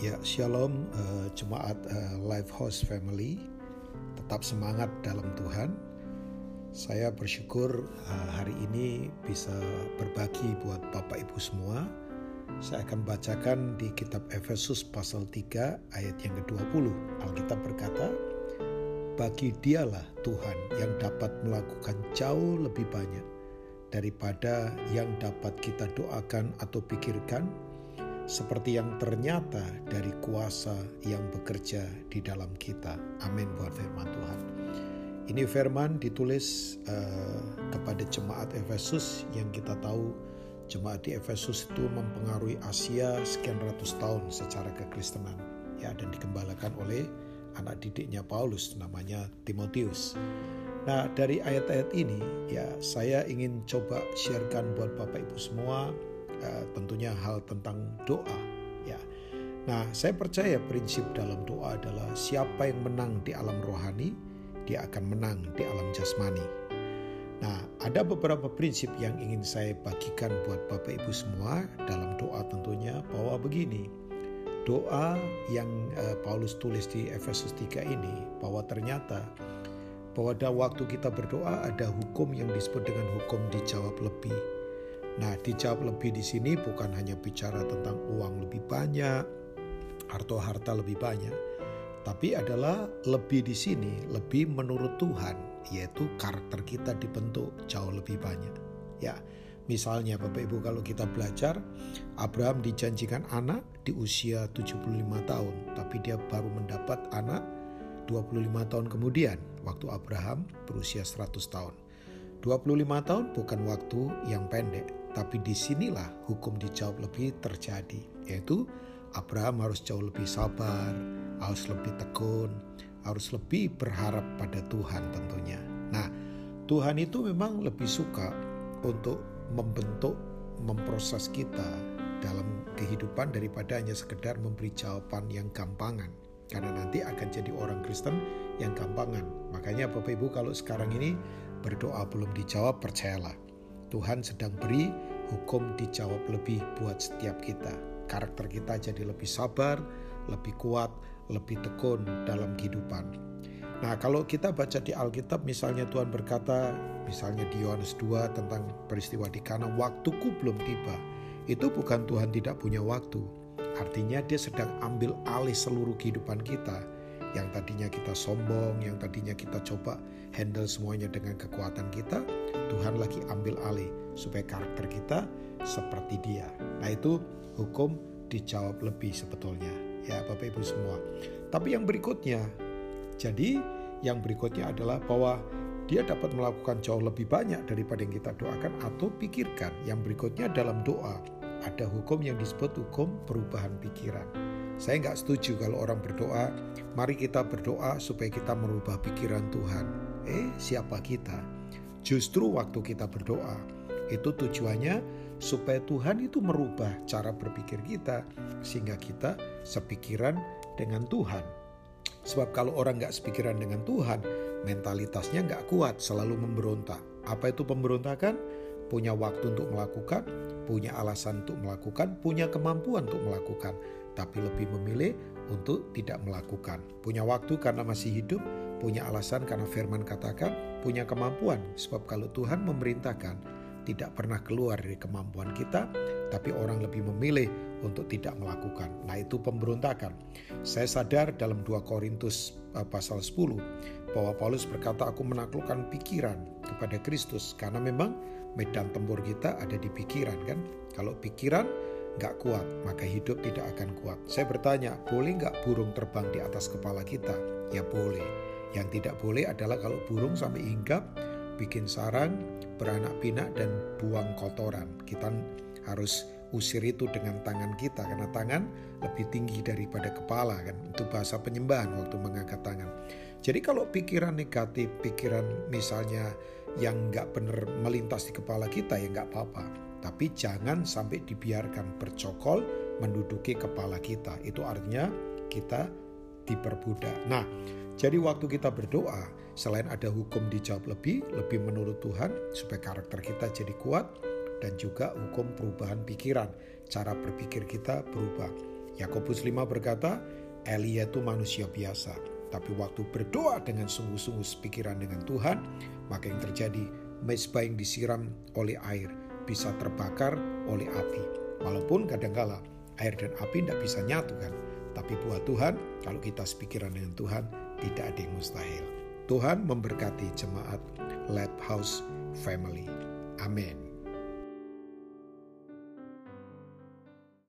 Ya, shalom uh, jemaat uh, Life House Family. Tetap semangat dalam Tuhan. Saya bersyukur uh, hari ini bisa berbagi buat Bapak Ibu semua. Saya akan bacakan di kitab Efesus pasal 3 ayat yang ke-20. Alkitab berkata, "Bagi dialah Tuhan yang dapat melakukan jauh lebih banyak daripada yang dapat kita doakan atau pikirkan." Seperti yang ternyata dari kuasa yang bekerja di dalam kita. Amin buat firman Tuhan. Ini firman ditulis uh, kepada jemaat Efesus yang kita tahu jemaat di Efesus itu mempengaruhi Asia sekian ratus tahun secara kekristenan ya dan dikembalakan oleh anak didiknya Paulus namanya Timotius. Nah, dari ayat-ayat ini ya saya ingin coba sharekan buat Bapak Ibu semua uh, tentunya hal tentang doa ya. Nah, saya percaya prinsip dalam doa adalah siapa yang menang di alam rohani, dia akan menang di alam jasmani. Nah, ada beberapa prinsip yang ingin saya bagikan buat Bapak Ibu semua dalam doa tentunya bahwa begini. Doa yang uh, Paulus tulis di Efesus 3 ini bahwa ternyata bahwa waktu kita berdoa ada hukum yang disebut dengan hukum dijawab lebih Nah, dijawab lebih di sini bukan hanya bicara tentang uang lebih banyak atau harta lebih banyak, tapi adalah lebih di sini, lebih menurut Tuhan, yaitu karakter kita dibentuk jauh lebih banyak. Ya, misalnya Bapak Ibu kalau kita belajar, Abraham dijanjikan anak di usia 75 tahun, tapi dia baru mendapat anak 25 tahun kemudian waktu Abraham berusia 100 tahun. 25 tahun bukan waktu yang pendek, tapi di sinilah hukum dijawab lebih terjadi, yaitu Abraham harus jauh lebih sabar, harus lebih tekun, harus lebih berharap pada Tuhan tentunya. Nah, Tuhan itu memang lebih suka untuk membentuk, memproses kita dalam kehidupan daripada hanya sekedar memberi jawaban yang gampangan. Karena nanti akan jadi orang Kristen yang gampangan. Makanya Bapak Ibu kalau sekarang ini berdoa belum dijawab, percayalah Tuhan sedang beri hukum dijawab lebih buat setiap kita. Karakter kita jadi lebih sabar, lebih kuat, lebih tekun dalam kehidupan. Nah, kalau kita baca di Alkitab misalnya Tuhan berkata, misalnya di Yohanes 2 tentang peristiwa di Kana, waktuku belum tiba. Itu bukan Tuhan tidak punya waktu. Artinya dia sedang ambil alih seluruh kehidupan kita yang tadinya kita sombong, yang tadinya kita coba handle semuanya dengan kekuatan kita, Tuhan lagi ambil alih supaya karakter kita seperti dia. Nah itu hukum dijawab lebih sebetulnya ya Bapak Ibu semua. Tapi yang berikutnya, jadi yang berikutnya adalah bahwa dia dapat melakukan jauh lebih banyak daripada yang kita doakan atau pikirkan. Yang berikutnya dalam doa ada hukum yang disebut hukum perubahan pikiran. Saya nggak setuju kalau orang berdoa, mari kita berdoa supaya kita merubah pikiran Tuhan. Eh, siapa kita? Justru waktu kita berdoa, itu tujuannya supaya Tuhan itu merubah cara berpikir kita sehingga kita sepikiran dengan Tuhan. Sebab kalau orang nggak sepikiran dengan Tuhan, mentalitasnya nggak kuat, selalu memberontak. Apa itu pemberontakan? Punya waktu untuk melakukan, punya alasan untuk melakukan, punya kemampuan untuk melakukan tapi lebih memilih untuk tidak melakukan. Punya waktu karena masih hidup, punya alasan karena firman katakan, punya kemampuan. Sebab kalau Tuhan memerintahkan, tidak pernah keluar dari kemampuan kita, tapi orang lebih memilih untuk tidak melakukan. Nah itu pemberontakan. Saya sadar dalam 2 Korintus eh, pasal 10 bahwa Paulus berkata aku menaklukkan pikiran kepada Kristus karena memang medan tempur kita ada di pikiran kan. Kalau pikiran nggak kuat, maka hidup tidak akan kuat. Saya bertanya, boleh nggak burung terbang di atas kepala kita? Ya boleh. Yang tidak boleh adalah kalau burung sampai hinggap, bikin sarang, beranak pinak, dan buang kotoran. Kita harus usir itu dengan tangan kita karena tangan lebih tinggi daripada kepala kan itu bahasa penyembahan waktu mengangkat tangan jadi kalau pikiran negatif pikiran misalnya yang nggak benar melintas di kepala kita ya nggak apa-apa tapi jangan sampai dibiarkan bercokol menduduki kepala kita. Itu artinya kita diperbudak. Nah, jadi waktu kita berdoa, selain ada hukum dijawab lebih, lebih menurut Tuhan supaya karakter kita jadi kuat dan juga hukum perubahan pikiran, cara berpikir kita berubah. Yakobus 5 berkata, Elia itu manusia biasa, tapi waktu berdoa dengan sungguh-sungguh sepikiran dengan Tuhan, maka yang terjadi, mesbah yang disiram oleh air bisa terbakar oleh api. Walaupun kadangkala air dan api tidak bisa nyatu kan, tapi buat Tuhan, kalau kita sepikiran dengan Tuhan, tidak ada yang mustahil. Tuhan memberkati jemaat Lab House Family. Amin.